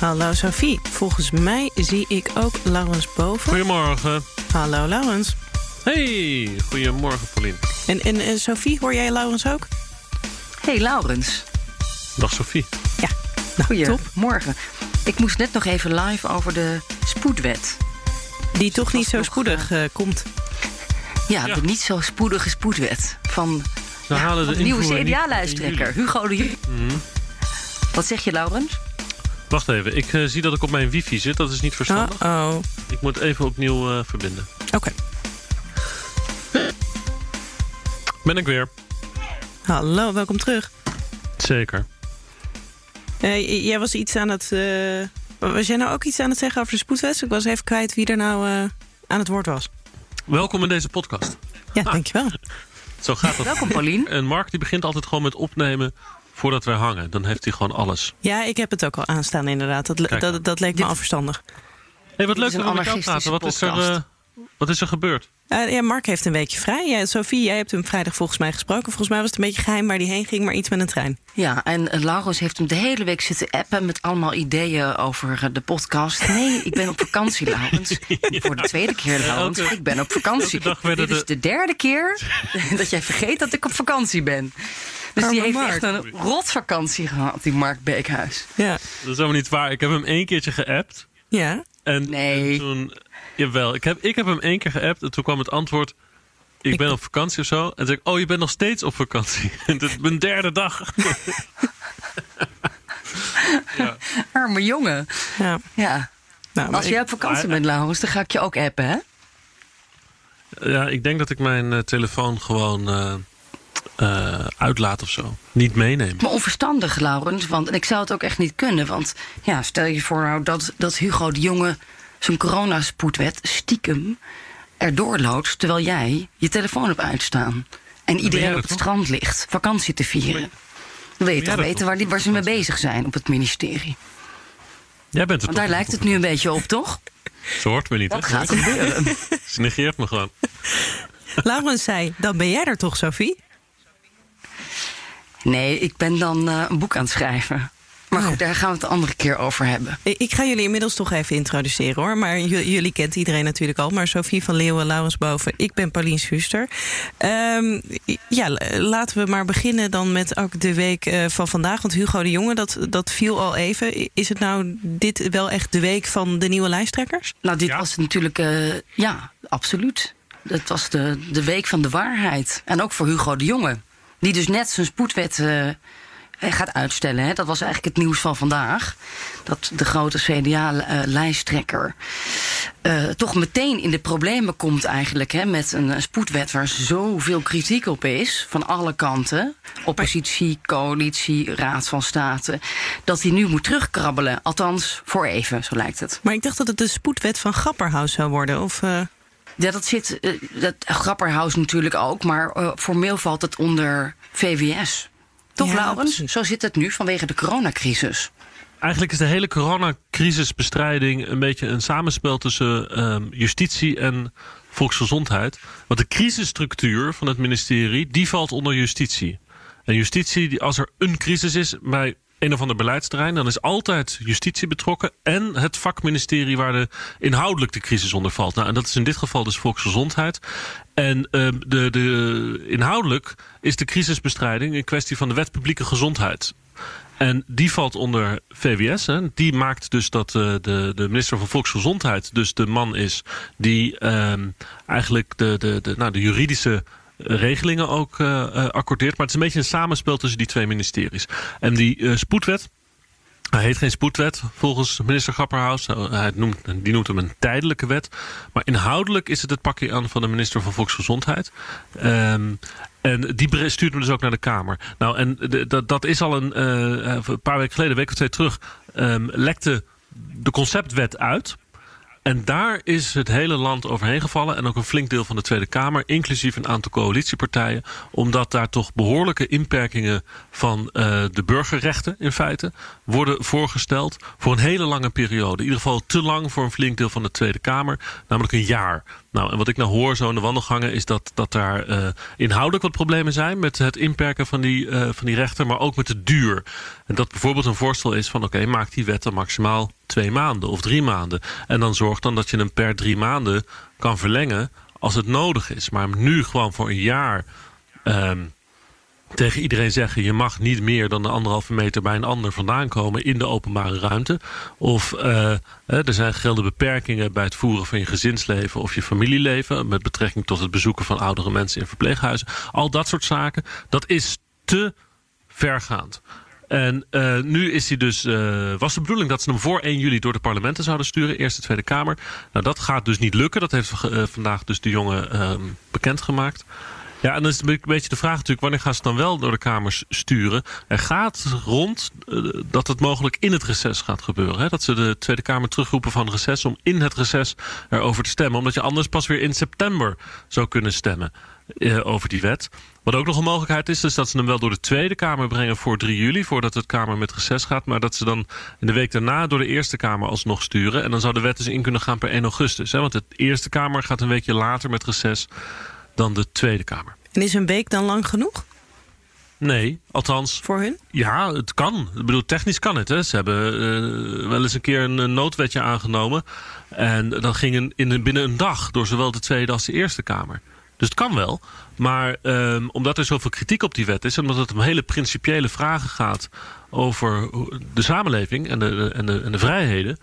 Hallo Sophie. Volgens mij zie ik ook Laurens boven. Goedemorgen. Hallo Laurens. Hey, goedemorgen Paulien. En, en eh, Sophie, hoor jij Laurens ook? Hey Laurens. Dag Sophie. Ja, nou, top. Goedemorgen. Ik moest net nog even live over de spoedwet. Die toch niet zo spoedig eh, komt. Ja, Ja. de niet zo spoedige spoedwet. Van, We ja, halen van de de nieuwe CDA-lijsttrekker, Hugo de Jong. Mhm. Wat zeg je, Laurens? Wacht even, ik eh, zie dat ik op mijn wifi zit. Dat is niet verstandig. Oh, oh. Ik moet even opnieuw eh, verbinden. Oké. Ben ik weer. Hallo, welkom terug. Zeker. Eh, jij was iets aan het... eh, was jij nou ook iets aan het zeggen over de spoedwet? Ik was even kwijt wie er nou eh, aan het woord was. Welkom in deze podcast. Ja, dankjewel. Zo gaat dat. Welkom, Paulien. En Mark die begint altijd gewoon met opnemen voordat wij hangen. Dan heeft hij gewoon alles. Ja, ik heb het ook al aanstaan inderdaad. Dat, Kijk dat, dat leek me Dit- al verstandig. hey, wat leuk dat een we met jou praten. Wat is, er, eh, wat is er gebeurd? Eh, ja, Mark heeft een weekje vrij. Ja, Sophie, jij hebt hem vrijdag volgens mij gesproken. Volgens mij was het een beetje geheim waar hij heen ging, maar iets met een trein. Ja, en eh, Laurens heeft hem de hele week zitten appen... met allemaal ideeën over de podcast. Nee, ik ben op vakantie, Laurens. Voor de tweede keer, Laurens. elke- Ik ben op vakantie. Dit is de- de derde keer dat jij vergeet dat ik op vakantie ben. Dus die heeft Mark. echt een rotvakantie gehad, die Mark Beekhuis. Ja. Dat is helemaal niet waar. Ik heb hem één keertje geappt. Ja. En, Nee. en toen, jawel, ik heb, ik heb hem één keer geappt en toen kwam het antwoord. Ik Ik- ben op vakantie of zo. En toen zei ik, oh, je bent nog steeds op vakantie. En dit is mijn derde dag. ja. Arme jongen. ja. Ja. Nou, Als jij op vakantie maar- bent, Laurens, dan ga ik je ook appen, hè? ja, ik denk dat ik mijn eh, telefoon gewoon eh, eh, uitlaat of zo. Niet meeneem. Maar onverstandig, Laurens. Want en ik zou het ook echt niet kunnen. Want ja, stel je voor nou dat, dat Hugo de Jonge zijn coronaspoedwet stiekem erdoor loodt... terwijl jij je telefoon hebt uitstaan. En iedereen op het toch? strand ligt vakantie te vieren. Dan wil je toch weten waar, die, waar ze mee bezig zijn op het ministerie. Jij bent er Want daar lijkt het nu een beetje op, toch? Ze hoort me niet. Dat hè? gaat gebeuren. Ze negeert me gewoon. Laurens zei, dan ben jij er toch, Sophie? Nee, ik ben dan eh, een boek aan het schrijven. Maar goed, daar gaan we het de andere keer over hebben. Ik ik ga jullie inmiddels toch even introduceren hoor. Maar jullie kent iedereen natuurlijk al. Maar Sophie van Leeuwen, Laurens Boven. Ik ben Paulien Schuster. Ehm, ja, laten we maar beginnen dan met ook de week eh, van vandaag. Want Hugo de Jonge, dat, dat viel al even. Is het nou dit wel echt de week van de nieuwe lijsttrekkers? Nou, dit Ja? was natuurlijk, eh, ja, absoluut. Het was de, de week van de waarheid. En ook voor Hugo de Jonge. Die dus net zijn spoedwet eh, gaat uitstellen. Hè. Dat was eigenlijk het nieuws van vandaag. Dat de grote CDA-lijsttrekker eh, toch meteen in de problemen komt eigenlijk. Hè, met een eh, spoedwet waar zoveel kritiek op is. Van alle kanten. Oppositie, coalitie, raad van state. Dat hij nu moet terugkrabbelen. Althans, voor even, zo lijkt het. Maar ik dacht dat het de spoedwet van Grapperhaus zou worden. Of, eh, Ja, dat zit. eh, dat Grapperhaus natuurlijk ook, maar eh, formeel valt het onder VWS. Toch, Ja, Laurens? Zo zit het nu vanwege de coronacrisis. Eigenlijk is de hele coronacrisisbestrijding een beetje een samenspel tussen ehm, justitie en volksgezondheid. Want de crisisstructuur van het ministerie, die valt onder justitie. En justitie, die- als er een crisis is bij een of ander beleidsterrein, dan is altijd justitie betrokken en het vakministerie waar de inhoudelijk de crisis onder valt. Nou, en dat is in dit geval dus volksgezondheid. En ehm, de, de, inhoudelijk is de crisisbestrijding een kwestie van de wet publieke gezondheid. En die valt onder VWS. Hè. Die maakt dus dat eh, de, de minister van Volksgezondheid dus de man is die ehm, eigenlijk de, de, de, nou, de juridische regelingen ook eh, eh, accordeert. Maar het is een beetje een samenspel tussen die twee ministeries. En die eh, spoedwet, Hij heet geen spoedwet volgens minister Grapperhaus. Hij noemt, die noemt hem een tijdelijke wet. Maar inhoudelijk is het het pakje aan van de minister van Volksgezondheid. Um, en die stuurt hem dus ook naar de Kamer. Nou, en dat, dat is al een, een paar weken geleden, een week of twee terug, um, lekte de conceptwet uit. En daar is het hele land overheen gevallen. En ook een flink deel van de Tweede Kamer. Inclusief een aantal coalitiepartijen. Omdat daar toch behoorlijke inperkingen van uh, de burgerrechten in feite worden voorgesteld. Voor een hele lange periode. In ieder geval te lang voor een flink deel van de Tweede Kamer. Namelijk een jaar. Nou, en wat ik nou hoor zo in de wandelgangen is dat, dat daar uh, inhoudelijk wat problemen zijn met het inperken van die, uh, van die rechten, maar ook met de duur. En dat bijvoorbeeld een voorstel is van oké, maak die wet dan maximaal twee maanden of drie maanden. En dan zorg dan dat je hem per drie maanden kan verlengen als het nodig is. Maar nu gewoon voor een jaar um, tegen iedereen zeggen... je mag niet meer dan een anderhalve meter bij een ander vandaan komen... in de openbare ruimte. Of uh, er zijn gelden beperkingen bij het voeren van je gezinsleven... of je familieleven met betrekking tot het bezoeken van oudere mensen in verpleeghuizen. Al dat soort zaken, dat is te vergaand. En uh, nu is hij dus, uh, was de bedoeling dat ze hem voor 1 juli door de parlementen zouden sturen. Eerste Tweede Kamer. Nou, dat gaat dus niet lukken. Dat heeft uh, vandaag dus de jongen uh, bekendgemaakt. Ja, en dan is een beetje de vraag natuurlijk... wanneer gaan ze dan wel door de Kamers sturen? Er gaat rond uh, dat het mogelijk in het reces gaat gebeuren. Hè? Dat ze de Tweede Kamer terugroepen van reces... om in het reces erover te stemmen. Omdat je anders pas weer in september zou kunnen stemmen uh, over die wet. Wat ook nog een mogelijkheid is, is dat ze hem wel door de Tweede Kamer brengen voor 3 juli, voordat het Kamer met reces gaat, maar dat ze dan in de week daarna door de Eerste Kamer alsnog sturen. En dan zou de wet dus in kunnen gaan per 1 augustus. Hè? Want de Eerste Kamer gaat een weekje later met reces dan de Tweede Kamer. En is een week dan lang genoeg? Nee, althans... Voor hun? Ja, het kan. Ik bedoel, technisch kan het. Hè. Ze hebben uh, wel eens een keer een noodwetje aangenomen. En dat ging in, in, binnen een dag door zowel de Tweede als de Eerste Kamer. Dus het kan wel. Maar um, omdat er zoveel kritiek op die wet is... en omdat het om hele principiële vragen gaat... over de samenleving en de, en de, en de vrijheden...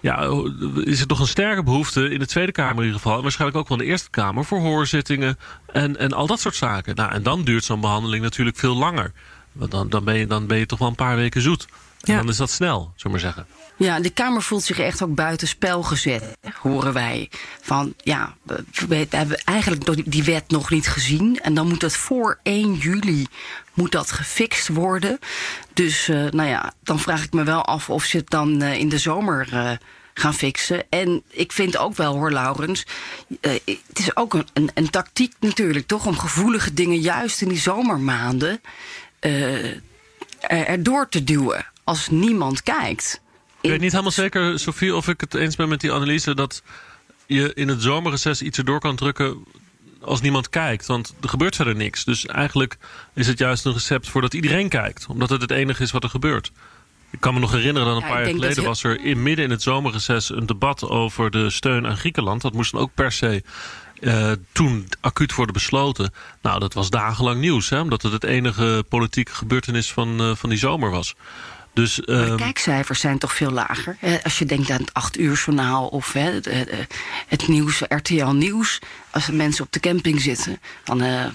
Ja, is er toch een sterke behoefte in de Tweede Kamer in ieder geval... en waarschijnlijk ook wel in de Eerste Kamer... voor hoorzittingen en, en al dat soort zaken. Nou, en dan duurt zo'n behandeling natuurlijk veel langer. Want dan, dan, ben je, dan ben je toch wel een paar weken zoet. En ja. dan is dat snel, zullen maar zeggen. Ja, de Kamer voelt zich echt ook buitenspel gezet, horen wij. Van ja, we, hebben eigenlijk die wet nog niet gezien. En dan moet het voor 1 juli moet dat gefixt worden. Dus uh, nou ja, dan vraag ik me wel af of ze het dan uh, in de zomer uh, gaan fixen. En ik vind ook wel, hoor, Laurens. het is ook een, een, tactiek natuurlijk, toch? Om gevoelige dingen juist in die zomermaanden erdoor te duwen. Als niemand kijkt. Ik weet niet helemaal zeker, Sofie, of ik het eens ben met die analyse dat je in het zomerreces iets erdoor kan drukken als niemand kijkt. Want er gebeurt verder niks. Dus eigenlijk is het juist een recept voordat iedereen kijkt. Omdat het het enige is wat er gebeurt. Ik kan me nog herinneren dat een ja, paar jaar geleden was er in, midden in het zomerreces een debat over de steun aan Griekenland. Dat moest dan ook per se uh, toen acuut worden besloten. Nou, dat was dagenlang nieuws, hè, omdat het het enige politieke gebeurtenis van, uh, van die zomer was. Dus, maar de um, kijkcijfers zijn toch veel lager. Als je denkt aan het 8 uur journaal of hè, het, het, nieuws, RTL Nieuws. Als er mensen op de camping zitten, dan uh,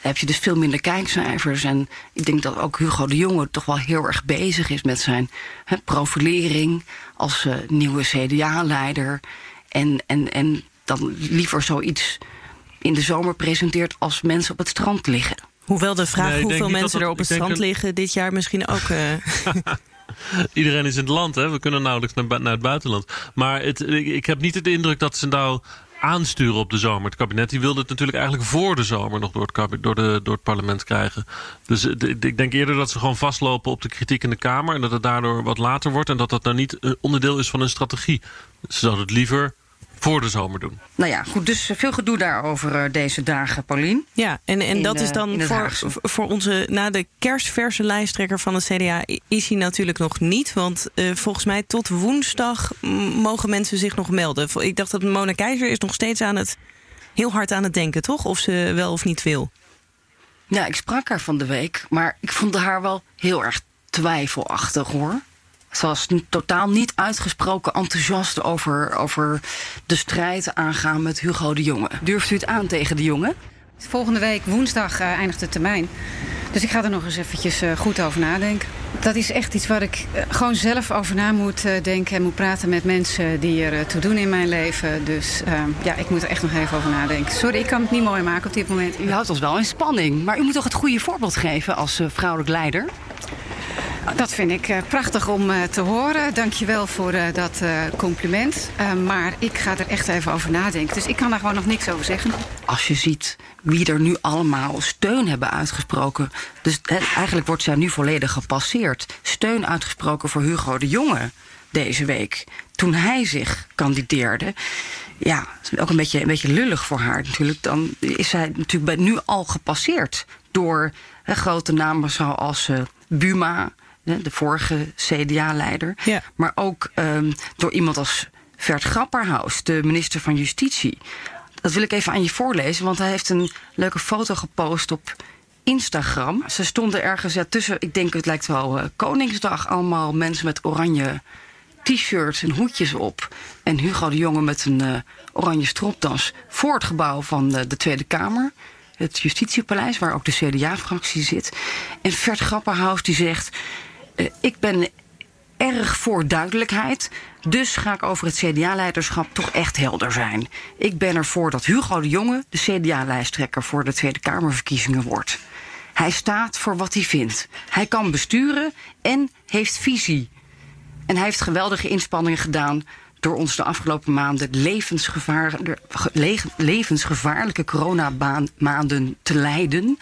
heb je dus veel minder kijkcijfers. En ik denk dat ook Hugo de Jonge toch wel heel erg bezig is met zijn hè, profilering als uh, nieuwe CDA-leider. En, en, en dan liever zoiets in de zomer presenteert als mensen op het strand liggen. Hoewel de vraag nee, hoeveel mensen er op het strand liggen dit jaar misschien ook... Uh... Iedereen is in het land, hè? we kunnen nauwelijks naar, naar het buitenland. Maar het, ik heb niet de indruk dat ze nou aansturen op de zomer. Het kabinet die wilde het natuurlijk eigenlijk voor de zomer nog door het, door de, door het parlement krijgen. Dus de, ik denk eerder dat ze gewoon vastlopen op de kritiek in de Kamer... en dat het daardoor wat later wordt en dat dat nou niet een onderdeel is van hun strategie. Ze zouden het liever voor de zomer doen. Nou ja, goed, dus veel gedoe daarover uh, deze dagen, Paulien. Ja, en, en in, dat is dan voor, voor onze, na de kerstverse lijsttrekker van het CDA is hij natuurlijk nog niet. Want uh, volgens mij tot woensdag mogen mensen zich nog melden. Ik dacht dat Mona Keizer is nog steeds aan het, heel hard aan het denken, toch? Of ze wel of niet wil. Ja, ik sprak haar van de week, maar ik vond haar wel heel erg twijfelachtig, hoor. Ze was totaal niet uitgesproken enthousiast over, over de strijd aangaan met Hugo de Jonge. Durft u het aan tegen de jongen? Volgende week woensdag uh, eindigt de termijn. Dus ik ga er nog eens eventjes uh, goed over nadenken. dat is echt iets waar ik eh, gewoon zelf over na moet eh, denken en moet praten met mensen die er eh, toe doen in mijn leven. Dus ehm, ja, ik moet er echt nog even over nadenken. Sorry, ik kan het niet mooi maken op dit moment. U houdt ons wel in spanning, maar u moet toch het goede voorbeeld geven als vrouwelijk leider? Dat vind ik uh, prachtig om uh, te horen. Dankjewel voor uh, dat compliment. maar ik ga er echt even over nadenken. Dus ik kan daar gewoon nog niks over zeggen. Als je ziet wie er nu allemaal steun hebben uitgesproken. Dus eigenlijk wordt zij nu volledig gepasseerd. Steun uitgesproken voor Hugo de Jonge deze week. Toen hij zich kandideerde. Ja, ook een beetje, een beetje lullig voor haar natuurlijk. Dan is zij natuurlijk nu al gepasseerd door grote namen zoals Buma de vorige CDA-leider. Ja. Maar ook um, door iemand als Vert Grapperhaus, de minister van Justitie. Dat wil ik even aan je voorlezen, want hij heeft een leuke foto gepost op Instagram. Ze stonden ergens ja, tussen, ik denk het lijkt wel uh, Koningsdag, allemaal mensen met oranje t-shirts en hoedjes op. En Hugo de Jonge met een uh, oranje stropdas voor het gebouw van uh, de Tweede Kamer. Het Justitiepaleis, waar ook de CDA-fractie zit. En Vert Grapperhaus die zegt... Uh, ik ben erg voor duidelijkheid. Dus ga ik over het CDA-leiderschap toch echt helder zijn. Ik ben ervoor dat Hugo de Jonge de CDA-lijsttrekker voor de Tweede Kamerverkiezingen wordt. Hij staat voor wat hij vindt. Hij kan besturen en heeft visie. En hij heeft geweldige inspanningen gedaan door ons de afgelopen maanden levensgevaar, levensgevaarlijke coronamaanden te leiden.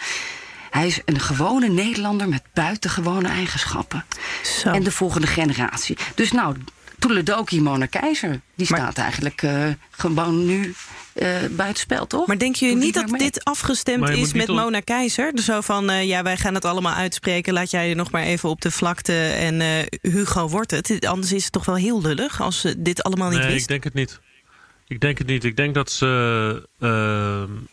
Hij is een gewone Nederlander met buitengewone eigenschappen. Zo. En de volgende generatie. Dus nou, Toeledoki Mona Keizer, die maar, staat eigenlijk uh, gewoon nu uh, buitenspel, toch? Maar denk je niet dat dit afgestemd is met. Mona Keizer? Dus zo van, uh, ja, wij gaan het allemaal uitspreken. Laat jij je nog maar even op de vlakte en Hugo wordt het. Anders is het toch wel heel lullig als ze dit allemaal niet nee, wist. ik denk het niet. Ik denk het niet. Ik denk dat ze...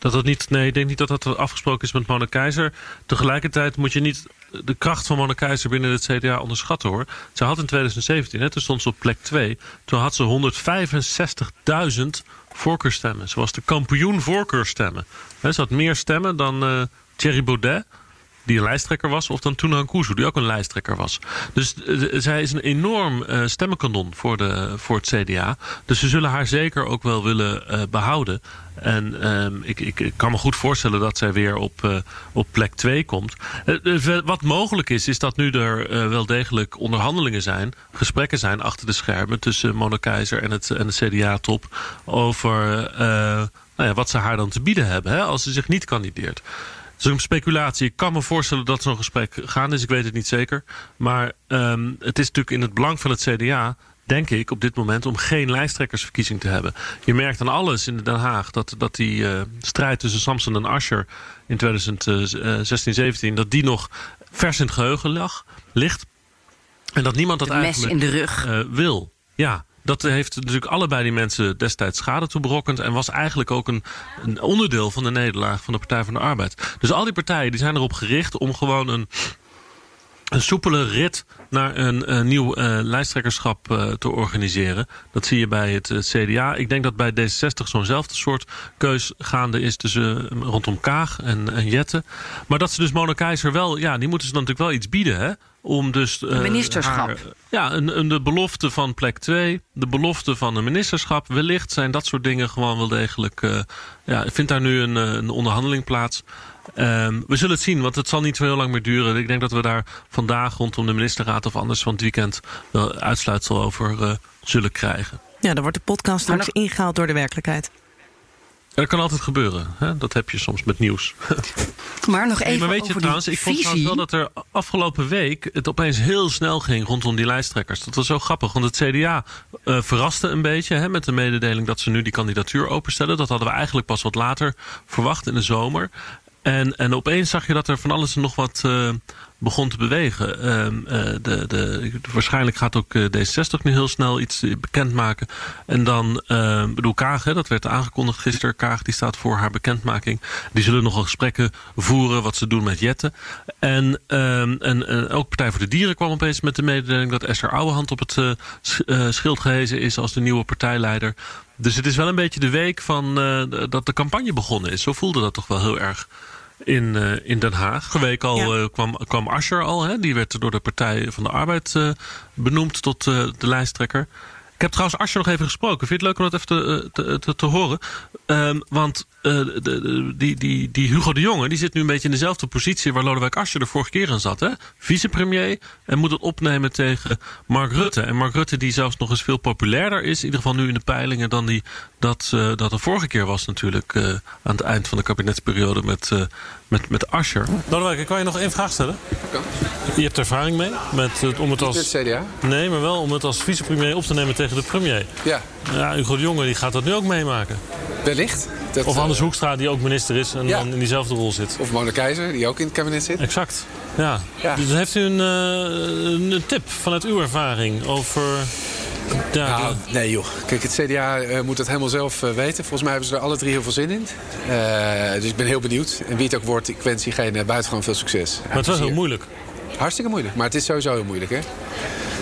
dat dat niet, nee, ik denk niet dat dat afgesproken is met Mona Keizer. Tegelijkertijd moet je niet de kracht van Mona Keizer binnen het CDA onderschatten hoor. Ze had in 2017, hè, toen stond ze op plek 2. Toen had ze 165.000 voorkeurstemmen. Ze was de kampioen voorkeurstemmen. Ze had meer stemmen dan uh, Thierry Baudet die een lijsttrekker was, of dan Tuna Kuzu, die ook een lijsttrekker was. Dus uh, zij is een enorm uh, stemmenkanon voor, de, voor het CDA. Dus ze zullen haar zeker ook wel willen uh, behouden. En um, ik, ik, kan me goed voorstellen dat zij weer op, op plek 2 komt. Wat mogelijk is, is dat nu er wel degelijk onderhandelingen zijn, gesprekken zijn achter de schermen tussen Mona Keizer en, het, en de CDA-top over nou ja, wat ze haar dan te bieden hebben hè, als ze zich niet kandideert. Het is een speculatie. Ik kan me voorstellen dat zo'n gesprek gaan is. Ik weet het niet zeker. Maar um, het is natuurlijk in het belang van het CDA denk ik, op dit moment om geen lijsttrekkersverkiezing te hebben. Je merkt aan alles in Den Haag dat, dat die uh, strijd tussen Samson en Ascher in 2016, 17, dat die nog vers in het geheugen lag, ligt. En dat niemand dat de mes eigenlijk in de rug. Uh, wil. Ja, dat heeft natuurlijk allebei die mensen destijds schade toeberokkend... en was eigenlijk ook een, een, onderdeel van de nederlaag van de Partij van de Arbeid. Dus al die partijen die zijn erop gericht om gewoon een, een soepele rit naar een, nieuw uh, lijsttrekkerschap uh, te organiseren. Dat zie je bij het, het, CDA. Ik denk dat bij D66 zo'nzelfde soort keus gaande is tussen rondom Kaag en, en Jette. Maar dat ze dus Mona Keizer wel, ja, die moeten ze dan natuurlijk wel iets bieden, hè? Om dus. Uh, ministerschap. Haar, ja, een, een, de belofte van plek 2, de belofte van een ministerschap. Wellicht zijn dat soort dingen gewoon wel degelijk. Uh, ja, vindt daar nu een, een onderhandeling plaats. Um, we zullen het zien, want het zal niet zo heel lang meer duren. Ik denk dat we daar vandaag rondom de ministerraad of anders van het weekend wel uitsluitsel over uh, zullen krijgen. Ja, dan wordt de podcast straks ingehaald door de werkelijkheid. Dat kan altijd gebeuren. Hè? Dat heb je soms met nieuws. Maar nog even nee, maar weet je over trouwens, die ik vond trouwens wel dat er afgelopen week het opeens heel snel ging rondom die lijsttrekkers. Dat was zo grappig, want het CDA uh, verraste een beetje hè, met de mededeling dat ze nu die kandidatuur openstellen. Dat hadden we eigenlijk pas wat later verwacht in de zomer. En, en opeens zag je dat er van alles en nog wat uh, begon te bewegen. Um, uh, de, de, waarschijnlijk gaat ook uh, D60 nu heel snel iets bekendmaken. En dan, uh, bedoel Kaag, hè, dat werd aangekondigd gisteren. Kaag die staat voor haar bekendmaking. Die zullen nogal gesprekken voeren wat ze doen met Jette. En, um, en, en ook Partij voor de Dieren kwam opeens met de mededeling dat Esther Ouwehand op het schild gehezen is als de nieuwe partijleider. Dus het is wel een beetje de week van dat de campagne begonnen is. Zo voelde dat toch wel heel erg in, uh, in Den Haag. Vorige week al ja. uh, kwam, kwam Ascher al. Hè? Die werd door de Partij van de Arbeid uh, benoemd tot de lijsttrekker. Ik heb trouwens Ascher nog even gesproken. Vind je het leuk om dat even te, te, te, te horen? Um, want de, de, die, die, die Hugo de Jonge die zit nu een beetje in dezelfde positie... waar Lodewijk Asscher de vorige keer aan zat. Hè? Vicepremier en moet het opnemen tegen Mark Rutte. En Mark Rutte die zelfs nog eens veel populairder is... in ieder geval nu in de peilingen dan die, dat, dat de vorige keer was natuurlijk... Aan het eind van de kabinetsperiode met, met, met Asscher. Lodewijk, kan je nog één vraag stellen? Kan. Je hebt ervaring mee met het, om het als... Met het CDA? Nee, maar wel om het als vicepremier op te nemen tegen de premier. Ja. Ja, Hugo de Jonge die gaat dat nu ook meemaken. Wellicht. Dat, of Anders Hoekstra, die ook minister is en ja. dan in diezelfde rol zit. Of Mona Keizer, die ook in het kabinet zit. Exact. Ja. Ja. Dus heeft u een, uh, een tip vanuit uw ervaring over... Ja, nou, nee joh. Kijk, het CDA uh, moet het helemaal zelf uh, weten. Volgens mij hebben ze er alle drie heel veel zin in. Uh, dus ik ben heel benieuwd. En wie het ook wordt, ik wens diegene buitengewoon veel succes. Maar het was heel moeilijk. Hartstikke moeilijk. Maar het is sowieso heel moeilijk, hè?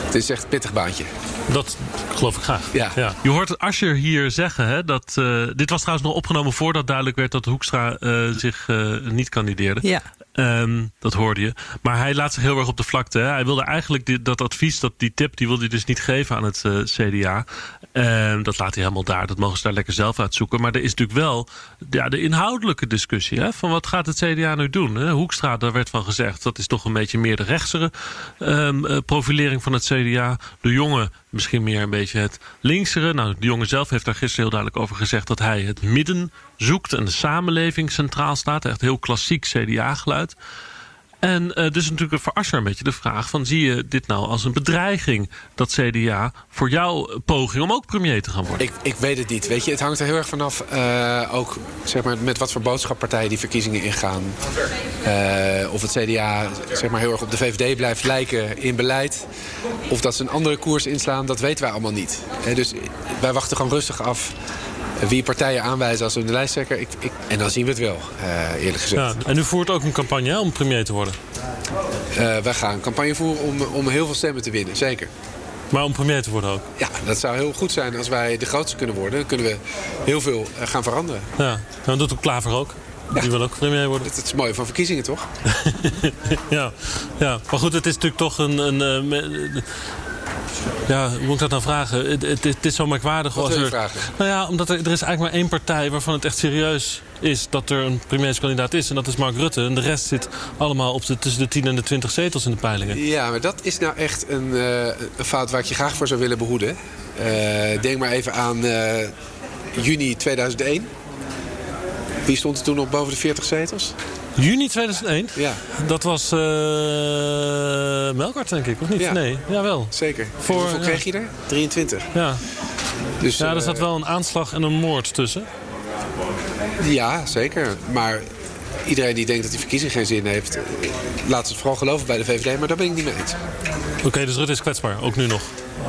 Het is echt een pittig baantje. Dat geloof ik graag. Ja. ja. Je hoort Ascher hier zeggen, hè, dat, uh, dit was trouwens nog opgenomen voordat duidelijk werd dat Hoekstra uh, zich uh, niet kandideerde. Ja. Um, dat hoorde je. Maar hij laat zich heel erg op de vlakte. Hè. Hij wilde eigenlijk dat advies, dat, die tip, die wilde hij dus niet geven aan het CDA. Um, dat laat hij helemaal daar. Dat mogen ze daar lekker zelf uitzoeken. Maar er is natuurlijk wel ja, de inhoudelijke discussie. Hè, van wat gaat het CDA nu doen? Hè? Hoekstra, daar werd van gezegd, dat is toch een beetje meer de rechtsere um, profilering van het CDA. De jongen misschien meer een beetje het linksere. Nou, de jongen zelf heeft daar gisteren heel duidelijk over gezegd... dat hij het midden zoekt en de samenleving centraal staat. Echt heel klassiek CDA-geluid. En uh, dus natuurlijk voor Asscher een beetje de vraag van... zie je dit nou als een bedreiging, dat CDA... voor jouw poging om ook premier te gaan worden? Ik, ik weet het niet. Weet je, het hangt er heel erg vanaf... Uh, ook zeg maar, met wat voor boodschappartijen die verkiezingen ingaan. Uh, of het CDA zeg maar, heel erg op de VVD blijft lijken in beleid. Of dat ze een andere koers inslaan, dat weten wij allemaal niet. Dus wij wachten gewoon rustig af wie partijen aanwijzen als hun lijsttrekker. Ik, ik, en dan zien we het wel, uh, eerlijk gezegd. Ja, en u voert ook een campagne hè, om premier te worden? Uh, wij gaan een campagne voeren om, om heel veel stemmen te winnen, zeker. Maar om premier te worden ook? Ja, dat zou heel goed zijn als wij de grootste kunnen worden. Dan kunnen we heel veel uh, gaan veranderen. Ja, dan doet ook Klaver ook. Die wil ook premier worden. Dat is mooi van verkiezingen, toch? ja, ja, maar goed, het is natuurlijk toch een... een uh, ja, hoe moet ik dat nou vragen? Het, het, het is zo merkwaardig. Wat als er, vragen? Nou ja, omdat er, er is eigenlijk maar één partij waarvan het echt serieus is dat er een premierskandidaat is. En dat is Mark Rutte. En de rest zit allemaal op de, tussen de 10 en de 20 zetels in de peilingen. Ja, maar dat is nou echt een, uh, een fout waar ik je graag voor zou willen behoeden. Uh, denk maar even aan uh, juni 2001. Wie stond er toen op boven de 40 zetels? Juni 2001? Ja. Dat was uh, Melkart, denk ik, of niet? Ja. Nee, jawel. Zeker. Voor, en hoeveel kreeg je er? 23. Ja. Dus, ja, er zat wel een aanslag en een moord tussen. Ja, zeker. Maar iedereen die denkt dat die verkiezing geen zin heeft... laat het vooral geloven bij de VVD, maar daar ben ik niet mee eens. Oké, okay, dus Rutte is kwetsbaar, ook nu nog?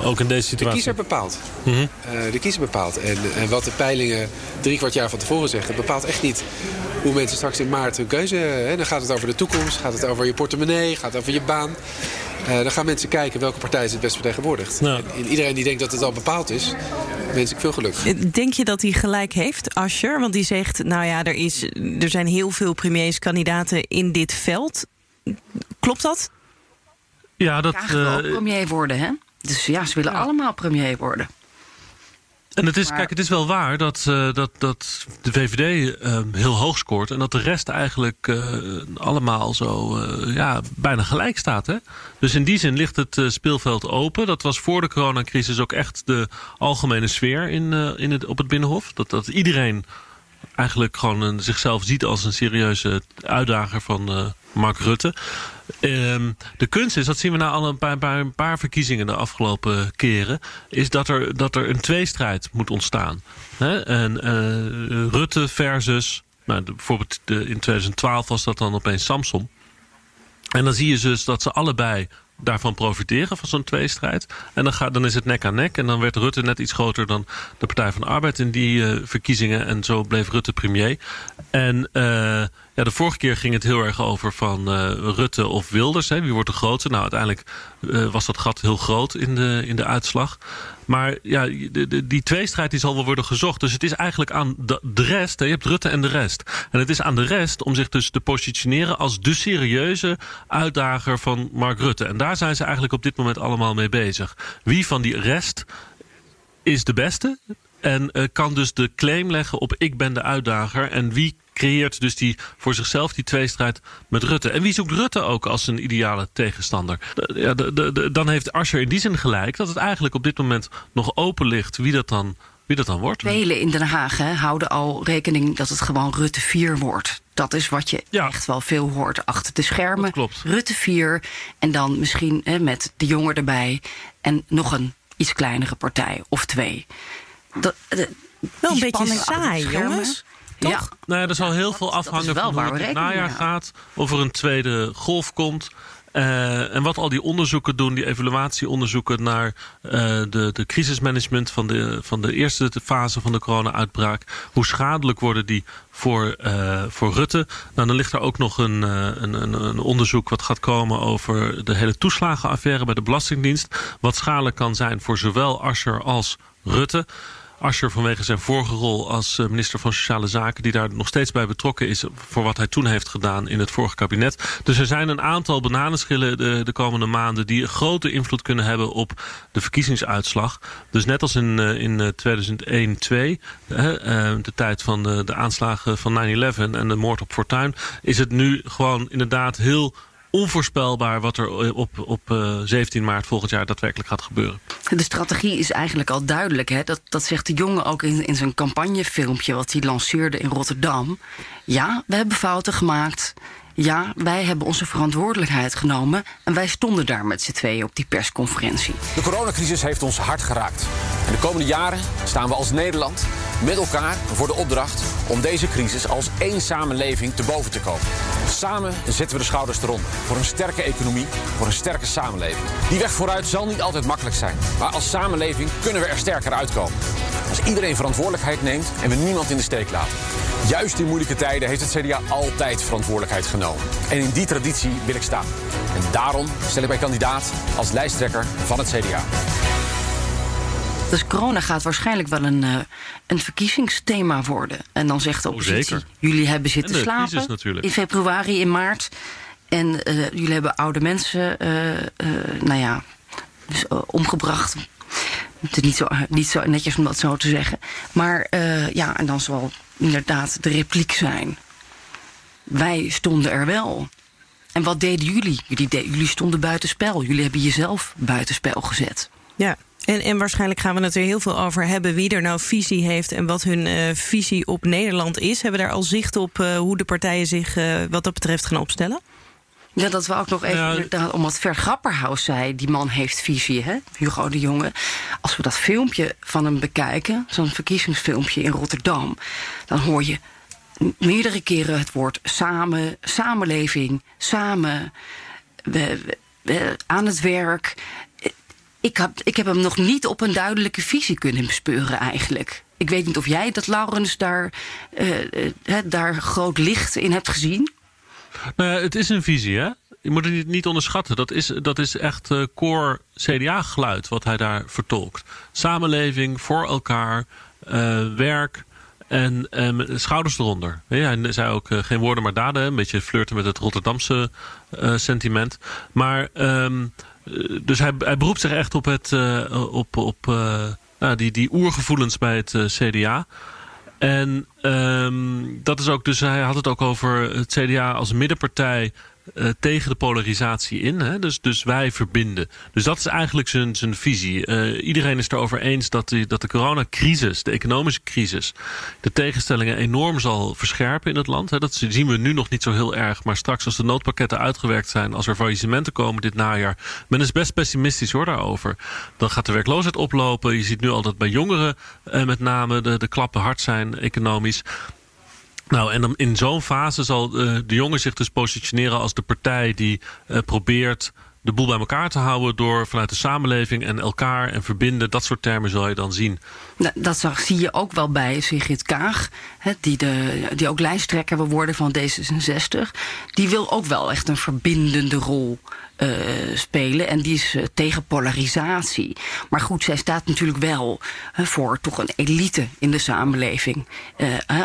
Ook in deze situatie? De kiezer bepaalt. Mm -hmm. uh, de kiezer bepaalt. En, en wat de peilingen drie kwart jaar van tevoren zeggen... bepaalt echt niet hoe mensen straks in maart hun keuze... Hè, dan gaat het over de toekomst, gaat het over je portemonnee... gaat het over je baan. Uh, dan gaan mensen kijken welke partij is het best vertegenwoordigt. En iedereen die denkt dat het al bepaald is... wens ik veel geluk. Denk je dat hij gelijk heeft, Ascher? Want die zegt, nou ja, er, is, er zijn heel veel premierskandidaten in dit veld. Klopt dat? Ja, dat... Graag wil ook premier worden, hè? Dus ja, ze willen ja. allemaal premier worden. En het is, kijk, het is wel waar dat, uh, dat, dat de VVD uh, heel hoog scoort. En dat de rest eigenlijk uh, allemaal zo ja, bijna gelijk staat. Hè? Dus in die zin ligt het speelveld open. Dat was voor de coronacrisis ook echt de algemene sfeer in, in het, op het Binnenhof. Dat, dat iedereen eigenlijk gewoon een, zichzelf ziet als een serieuze uitdager van Mark Rutte. Um, de kunst is, dat zien we na al een paar, een paar verkiezingen de afgelopen keren, is dat er, dat er een tweestrijd moet ontstaan. En uh, Rutte versus, nou, bijvoorbeeld de, in 2012 was dat dan opeens Samson. En dan zie je dus dat ze allebei daarvan profiteren, van zo'n tweestrijd. En dan, gaat, dan is het nek aan nek. En dan werd Rutte net iets groter dan de Partij van de Arbeid in die uh, verkiezingen. En zo bleef Rutte premier. En uh, Ja, de vorige keer ging het heel erg over van Rutte of Wilders. Hè. Wie wordt de grootste? Nou, uiteindelijk was dat gat heel groot in de, in de uitslag. Maar ja, de, de, die tweestrijd die zal wel worden gezocht. Dus het is eigenlijk aan de, rest. Je hebt Rutte en de rest. En het is aan de rest om zich dus te positioneren als de serieuze uitdager van Mark Rutte. En daar zijn ze eigenlijk op dit moment allemaal mee bezig. Wie van die rest is de beste? En uh, kan dus de claim leggen op ik ben de uitdager. En wie creëert dus die, voor zichzelf die tweestrijd met Rutte. En wie zoekt Rutte ook als een ideale tegenstander? Ja, de, de, dan heeft Asscher in die zin gelijk dat het eigenlijk op dit moment nog open ligt wie dat dan wie dat dan wordt. Velen in Den Haag hè, houden al rekening dat het gewoon Rutte 4 wordt. Dat is wat je echt wel veel hoort achter de schermen. klopt. Rutte 4 en dan misschien hè, met de jongen erbij en nog een iets kleinere partij of twee. Dat, de, wel een beetje saai, jongens. Toch? Ja. Nou ja, er zal heel veel afhangen van hoe het, het najaar gaat. Of er een tweede golf komt. Uh, en wat al die onderzoeken doen, die evaluatieonderzoeken naar uh, de, de crisismanagement van de, van de eerste fase van de corona-uitbraak. Hoe schadelijk worden die voor, uh, voor Rutte? Nou, dan ligt er ook nog een, een, een, een, onderzoek wat gaat komen over de hele toeslagenaffaire bij de Belastingdienst. Wat schadelijk kan zijn voor zowel Asscher als Rutte. Ascher vanwege zijn vorige rol als eh, minister van Sociale Zaken... die daar nog steeds bij betrokken is voor wat hij toen heeft gedaan in het vorige kabinet. Dus er zijn een aantal bananenschillen de, de komende maanden... die grote invloed kunnen hebben op de verkiezingsuitslag. Dus net als in, eh, in 2001-2, eh, de tijd van de, de aanslagen van 9-11 en de moord op Fortuin... is het nu gewoon inderdaad heel onvoorspelbaar wat er op, op 17 eh, maart volgend jaar daadwerkelijk gaat gebeuren. De strategie is eigenlijk al duidelijk. Hè? Dat, dat zegt de jongen ook in, in zijn campagnefilmpje... wat hij lanceerde in Rotterdam. Ja, we hebben fouten gemaakt. Ja, wij hebben onze verantwoordelijkheid genomen en wij stonden daar met z'n tweeën op die persconferentie. De coronacrisis heeft ons hard geraakt. En de komende jaren staan we als Nederland met elkaar voor de opdracht om deze crisis als één samenleving te boven te komen. Samen zetten we de schouders eronder voor een sterke economie, voor een sterke samenleving. Die weg vooruit zal niet altijd makkelijk zijn, maar als samenleving kunnen we er sterker uitkomen. Als iedereen verantwoordelijkheid neemt en we niemand in de steek laten. Juist in moeilijke tijden heeft het CDA altijd verantwoordelijkheid genomen. En in die traditie wil ik staan. En daarom stel ik mij kandidaat als lijsttrekker van het CDA. Dus corona gaat waarschijnlijk wel een, uh, een verkiezingsthema worden. En dan zegt de oh, oppositie, oh, jullie hebben zitten slapen in februari, in maart. En uh, jullie hebben oude mensen, uh, nou ja, dus, omgebracht. Het is niet zo, niet zo netjes om dat zo te zeggen. Maar ja, en dan zal inderdaad de repliek zijn. Wij stonden er wel. En wat deden jullie? Jullie, de, jullie stonden buitenspel. Jullie hebben jezelf buitenspel gezet. Ja, en, en waarschijnlijk gaan we het er heel veel over hebben wie er nou visie heeft en wat hun uh, visie op Nederland is. Hebben we daar al zicht op uh, hoe de partijen zich uh, wat dat betreft gaan opstellen? Ja, dat we ook nog even ja. inderdaad, omdat Ver Grapperhaus zei... die man heeft visie, hè, Hugo de Jonge. Als we dat filmpje van hem bekijken, zo'n verkiezingsfilmpje in Rotterdam... dan hoor je meerdere keren het woord samen, samenleving, samen... Aan het werk ik heb, ik heb hem nog niet op een duidelijke visie kunnen bespeuren eigenlijk. Ik weet niet of jij dat, Laurens, daar, uh, uh, daar groot licht in hebt gezien. Nou ja, het is een visie, hè? Je moet het niet onderschatten. Dat is, dat is echt core CDA-geluid wat hij daar vertolkt. Samenleving, voor elkaar, werk en schouders eronder. Hij zei ook geen woorden maar daden. Een beetje flirten met het Rotterdamse sentiment. Maar... Um, eh, dus hij, hij beroept zich echt op, het, op, op nou, die, die oergevoelens bij het CDA. En um, dat is ook, dus hij had het ook over het CDA als middenpartij uh, tegen de polarisatie in. Hè? Dus, dus wij verbinden. Dus dat is eigenlijk zijn, zijn visie. Uh, iedereen is erover eens dat, dat de coronacrisis, de economische crisis, de tegenstellingen enorm zal verscherpen in het land. Hè? Dat zien we nu nog niet zo heel erg. Maar straks als de noodpakketten uitgewerkt zijn, als er faillissementen komen dit najaar. Men is best pessimistisch hoor daarover. Dan gaat de werkloosheid oplopen. Je ziet nu al dat bij jongeren uh, met name de, de klappen hard zijn economisch. Nou, en dan in zo'n fase zal uh, de jongen zich dus positioneren als de partij die uh, probeert de boel bij elkaar te houden door vanuit de samenleving en elkaar en verbinden. Dat soort termen zal je dan zien. Nou, dat zie je ook wel bij Sigrid Kaag, hè, die, de, die ook lijsttrekker wil worden van D66. Die wil ook wel echt een verbindende rol uh, spelen. En die is uh, tegen polarisatie. Maar goed, zij staat natuurlijk wel voor toch een elite in de samenleving.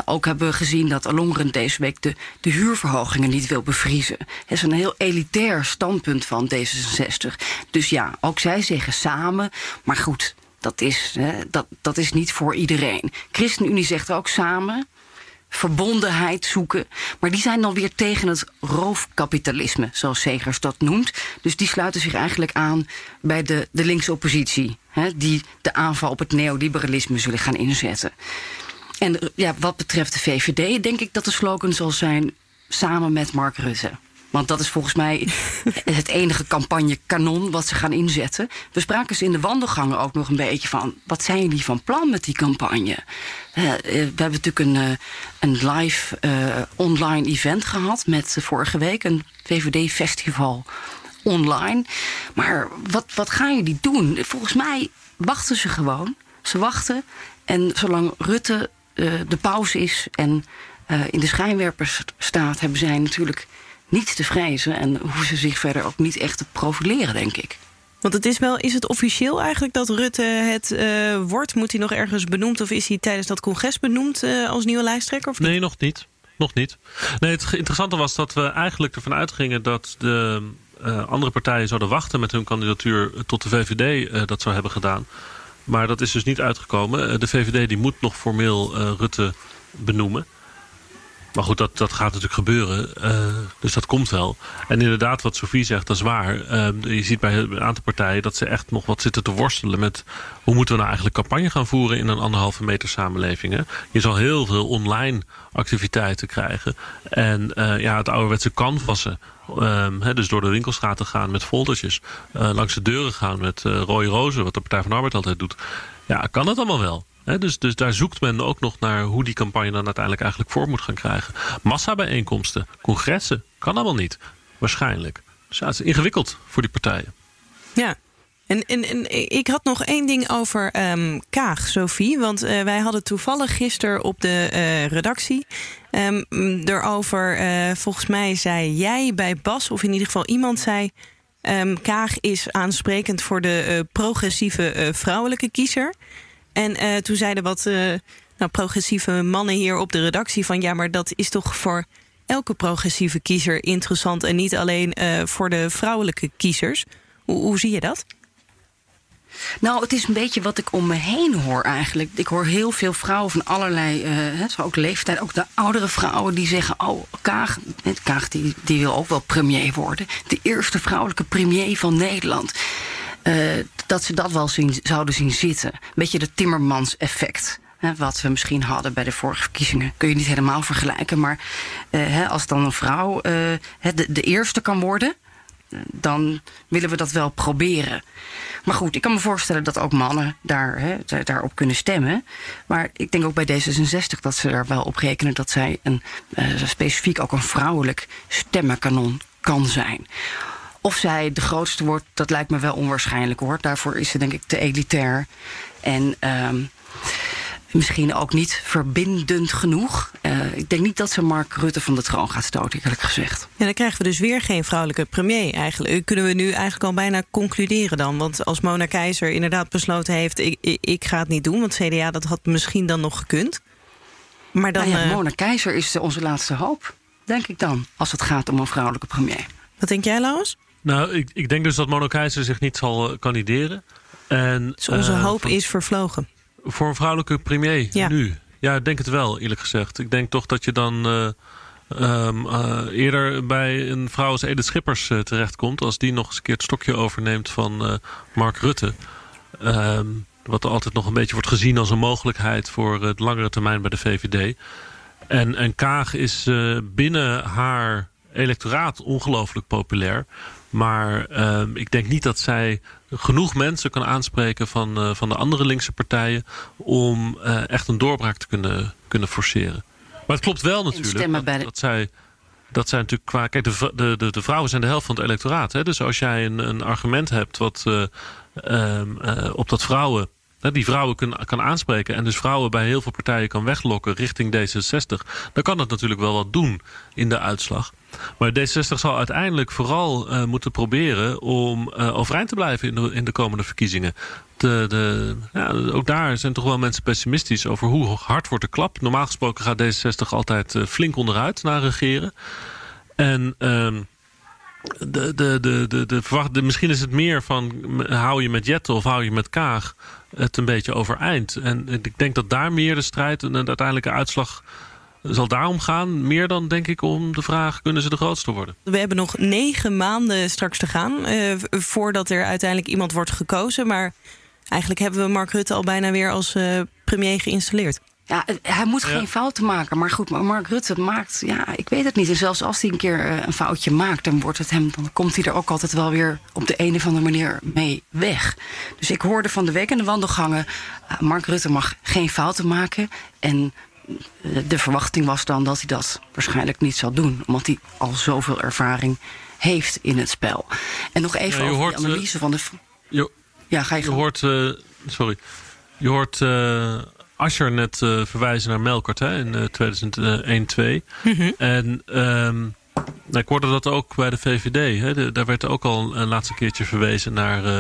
ook hebben we gezien dat Alongren deze week de, de huurverhogingen niet wil bevriezen. Dat is een heel elitair standpunt van D66. Dus ja, ook zij zeggen samen. Maar goed, dat is, dat, dat is niet voor iedereen. ChristenUnie zegt ook samen verbondenheid zoeken. Maar die zijn dan weer tegen het roofkapitalisme, zoals Segers dat noemt. Dus die sluiten zich eigenlijk aan bij de, de linkse oppositie. Hè, die de aanval op het neoliberalisme zullen gaan inzetten. En ja, wat betreft de VVD denk ik dat de slogan zal zijn... samen met Mark Rutte. Want dat is volgens mij het enige campagne-kanon wat ze gaan inzetten. We spraken ze in de wandelgangen ook nog een beetje van... wat zijn jullie van plan met die campagne? Uh, we hebben natuurlijk een, uh, een live uh, online event gehad... met vorige week een VVD-festival online. Maar wat, wat gaan jullie doen? Volgens mij wachten ze gewoon. Ze wachten en zolang Rutte de pauze is... en in de schijnwerpers staat, hebben zij natuurlijk niets te vrezen en hoeven ze zich verder ook niet echt te profileren, denk ik. Want het is wel, is het officieel eigenlijk dat Rutte het uh, wordt? Moet hij nog ergens benoemd of is hij tijdens dat congres benoemd uh, als nieuwe lijsttrekker? Of niet? Nee, nog niet. Nog niet. Nee, het interessante was dat we eigenlijk ervan uitgingen dat de uh, andere partijen zouden wachten met hun kandidatuur tot de VVD dat zou hebben gedaan. Maar dat is dus niet uitgekomen. De VVD die moet nog formeel Rutte benoemen. Maar goed, dat, dat gaat natuurlijk gebeuren. Uh, dus dat komt wel. En inderdaad, wat Sofie zegt, dat is waar. Uh, je ziet bij een aantal partijen dat ze echt nog wat zitten te worstelen met... hoe moeten we nou eigenlijk campagne gaan voeren in een anderhalve meter samenleving. Hè? Je zal heel veel online activiteiten krijgen. En uh, ja, het ouderwetse canvassen. He, dus door de winkelstraten gaan met foldertjes. Uh, langs de deuren gaan met rode rozen, wat de Partij van Arbeid altijd doet. Ja, kan het allemaal wel dus, dus daar zoekt men ook nog naar hoe die campagne dan uiteindelijk eigenlijk voor moet gaan krijgen. Massabijeenkomsten, congressen, kan allemaal niet. Waarschijnlijk. Dus het is ingewikkeld voor die partijen. Ja, en, en, ik had nog één ding over um, Kaag, Sophie. Want uh, wij hadden toevallig gisteren op de uh, redactie um, erover. Uh, volgens mij zei jij bij Bas, of in ieder geval iemand zei. Um, Kaag is aansprekend voor de progressieve vrouwelijke kiezer. En uh, toen zeiden wat uh, nou, progressieve mannen hier op de redactie van ja, maar dat is toch voor elke progressieve kiezer interessant en niet alleen uh, voor de vrouwelijke kiezers. Hoe, hoe zie je dat? Nou, het is een beetje wat ik om me heen hoor eigenlijk. Ik hoor heel veel vrouwen van allerlei, uh, ook leeftijd, ook de oudere vrouwen die zeggen: Oh, Kaag, Kaag die, die wil ook wel premier worden. De eerste vrouwelijke premier van Nederland. Uh, dat ze dat wel zien, zouden zien zitten. Een beetje de Timmermans-effect. wat we misschien hadden bij de vorige verkiezingen. Kun je niet helemaal vergelijken. Maar uh, als dan een vrouw uh, de, de, eerste kan worden. dan willen we dat wel proberen. Maar goed, ik kan me voorstellen dat ook mannen daar, he, daarop kunnen stemmen. Maar ik denk ook bij D66 dat ze er wel op rekenen dat zij een, specifiek ook een vrouwelijk stemmenkanon kan zijn. Of zij de grootste wordt, dat lijkt me wel onwaarschijnlijk hoor. Daarvoor is ze denk ik te elitair. En um, misschien ook niet verbindend genoeg. Uh, ik denk niet dat ze Mark Rutte van de troon gaat stoten, eerlijk gezegd. Ja, dan krijgen we dus weer geen vrouwelijke premier eigenlijk. Kunnen we nu eigenlijk al bijna concluderen dan? Want als Mona Keizer inderdaad besloten heeft... ik, ik, ik ga het niet doen, want CDA dat had misschien dan nog gekund. Maar dan, nou ja, Mona Keizer is onze laatste hoop, denk ik dan... als het gaat om een vrouwelijke premier. Wat denk jij, Laus? Nou, ik, ik denk dus dat Mono Keizer zich niet zal uh, kandideren. En, dus onze uh, hoop is vervlogen. Voor een vrouwelijke premier ja. nu? Ja, ik denk het wel, eerlijk gezegd. Ik denk toch dat je dan uh, um, eerder bij een vrouw als Edith Schippers terechtkomt... als die nog eens een keer het stokje overneemt van Mark Rutte. Um, wat er altijd nog een beetje wordt gezien als een mogelijkheid... voor de langere termijn bij de VVD. En, en Kaag is binnen haar electoraat ongelooflijk populair. Maar uh, ik denk niet dat zij genoeg mensen kan aanspreken van, uh, van de andere linkse partijen... om uh, echt een doorbraak te kunnen, kunnen forceren. Maar het klopt wel natuurlijk dat, dat, zij dat zijn natuurlijk qua. Kijk, de, de, de, vrouwen zijn de helft van het electoraat. Hè? Dus als jij een, een argument hebt wat uh, um, uh, op dat vrouwen die vrouwen kan, kan aanspreken en dus vrouwen bij heel veel partijen kan weglokken richting D66, dan kan dat natuurlijk wel wat doen in de uitslag. Maar D66 zal uiteindelijk vooral uh, moeten proberen om uh, overeind te blijven in de, in de komende verkiezingen. De, de, ja, ook daar zijn toch wel mensen pessimistisch over hoe hard wordt de klap. Normaal gesproken gaat D66 altijd uh, flink onderuit naar regeren. En de, de, de, de, de, verwacht, de, misschien is het meer van hou je met Jette of hou je met Kaag het een beetje overeind. En ik denk dat daar meer de strijd en de uiteindelijke uitslag zal daarom gaan. Meer dan denk ik om de vraag, kunnen ze de grootste worden? We hebben nog negen maanden straks te gaan uh, voordat er uiteindelijk iemand wordt gekozen. Maar eigenlijk hebben we Mark Rutte al bijna weer als uh, premier geïnstalleerd. Ja, hij moet geen ja. fouten maken. Maar goed, Mark Rutte maakt, ja, ik weet het niet. En zelfs als hij een keer een foutje maakt, dan wordt het hem, dan komt hij er ook altijd wel weer op de een of andere manier mee weg. Dus ik hoorde van de week in de wandelgangen, uh, Mark Rutte mag geen fouten maken. En de verwachting was dan dat hij dat waarschijnlijk niet zal doen, omdat hij al zoveel ervaring heeft in het spel. En nog even ja, over de analyse uh, van de. Je, ja, ga je, je hoort, uh, sorry, je hoort. Uh, Ascher net uh, verwijzen naar Melkert hè, in uh, 2001-2. Mm -hmm. En um, ik hoorde dat ook bij de VVD. Hè. De, daar werd ook al een laatste keertje verwezen naar uh,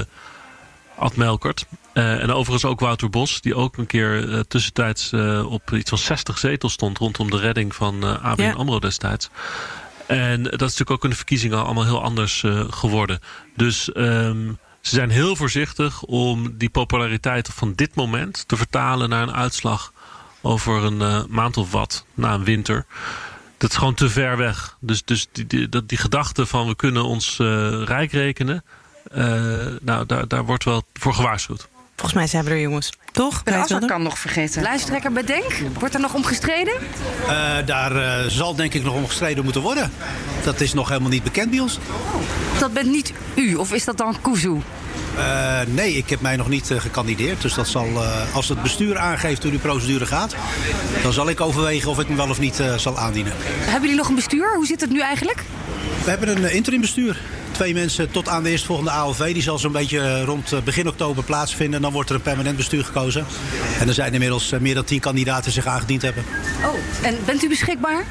Ad Melkert. En overigens ook Wouter Bos, die ook een keer tussentijds op iets van 60 zetels stond rondom de redding van uh, ABN ja. AMRO destijds. En dat is natuurlijk ook in de verkiezingen allemaal heel anders geworden. Dus um, ze zijn heel voorzichtig om die populariteit van dit moment te vertalen naar een uitslag over een uh, maand of wat na een winter. Dat is gewoon te ver weg. Dus, dus die, die, die, die gedachte van we kunnen ons uh, rijk rekenen, uh, nou, daar, daar wordt wel voor gewaarschuwd. Volgens mij zijn we er, jongens. Toch? De Asser kan nog vergeten. Lijsttrekker bedenk. Wordt er nog om gestreden? Uh, daar uh, zal denk ik nog om gestreden moeten worden. Dat is nog helemaal niet bekend bij ons. Oh, dat bent niet u, of is dat dan Kuzu? Uh, nee, ik heb mij nog niet uh, gekandideerd. Dus dat zal, uh, als het bestuur aangeeft hoe die procedure gaat... dan zal ik overwegen of ik me wel of niet zal aandienen. Hebben jullie nog een bestuur? Hoe zit het nu eigenlijk? We hebben een interim bestuur. Twee mensen tot aan de eerstvolgende AOV. Die zal zo'n beetje rond begin oktober plaatsvinden. En dan wordt er een permanent bestuur gekozen. En er zijn inmiddels meer dan tien kandidaten zich aangediend hebben. Oh, en bent u beschikbaar?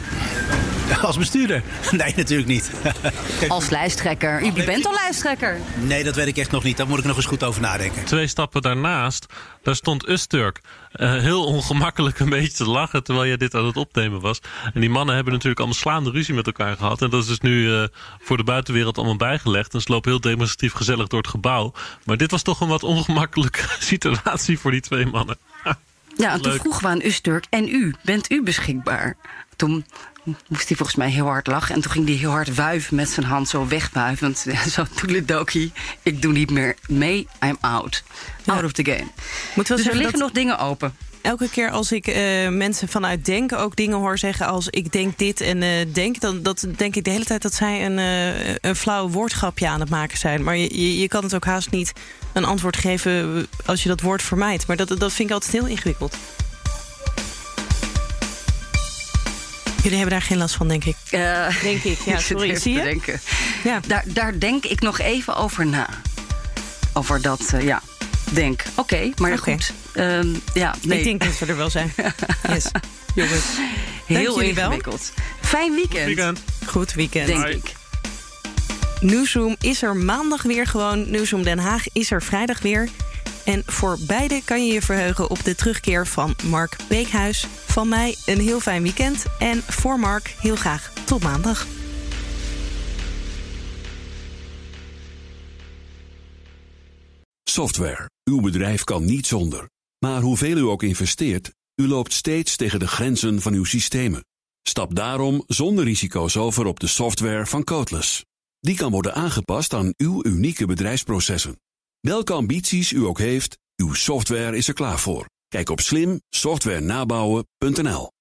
Als bestuurder? Nee, natuurlijk niet. Als lijsttrekker. U bent al lijsttrekker. Nee, dat weet ik echt nog niet. Daar moet ik nog eens goed over nadenken. Twee stappen daarnaast, daar stond Usturk uh, heel ongemakkelijk een beetje te lachen terwijl jij dit aan het opnemen was. En die mannen hebben natuurlijk allemaal slaande ruzie met elkaar gehad. En dat is dus nu uh, voor de buitenwereld allemaal bijgelegd. En ze lopen heel demonstratief gezellig door het gebouw. Maar dit was toch een wat ongemakkelijke situatie voor die twee mannen. ja, en toen vroegen we aan Usturk, en u, bent u beschikbaar? Toen moest hij volgens mij heel hard lachen. En toen ging hij heel hard wuiven met zijn hand zo wegwuivend. Zo toedeledokie, ik doe niet meer mee, I'm out. Out ja. of the game. Moet wel dus er liggen nog dingen open. Elke keer als ik uh, mensen vanuit denken ook dingen hoor zeggen als ik denk dit en uh, denk, dan dat denk ik de hele tijd dat zij een, uh, een flauw woordgrapje aan het maken zijn. Maar je, je kan het ook haast niet een antwoord geven als je dat woord vermijdt. Maar dat, dat vind ik altijd heel ingewikkeld. Jullie hebben daar geen last van, denk ik. Uh, denk ik, ja, sorry. Zie je? Denken. Ja. Daar, daar denk ik nog even over na. Over dat, uh, ja, denk. Oké, okay, maar okay. goed. Um, ja, nee. Ik denk dat we er wel zijn. yes. Jongens. Heel ingewikkeld. Wel. Fijn weekend. weekend. Goed weekend. Denk Bye. ik. Newsroom is er maandag weer gewoon. Newsroom Den Haag is er vrijdag weer. En voor beide kan je je verheugen op de terugkeer van Mark Beekhuis. Van mij een heel fijn weekend. En voor Mark heel graag tot maandag. Software. Uw bedrijf kan niet zonder. Maar hoeveel u ook investeert, u loopt steeds tegen de grenzen van uw systemen. Stap daarom zonder risico's over op de software van Codeless. Die kan worden aangepast aan uw unieke bedrijfsprocessen. Welke ambities u ook heeft, uw software is er klaar voor. Kijk op slimsoftwarenabouwen.nl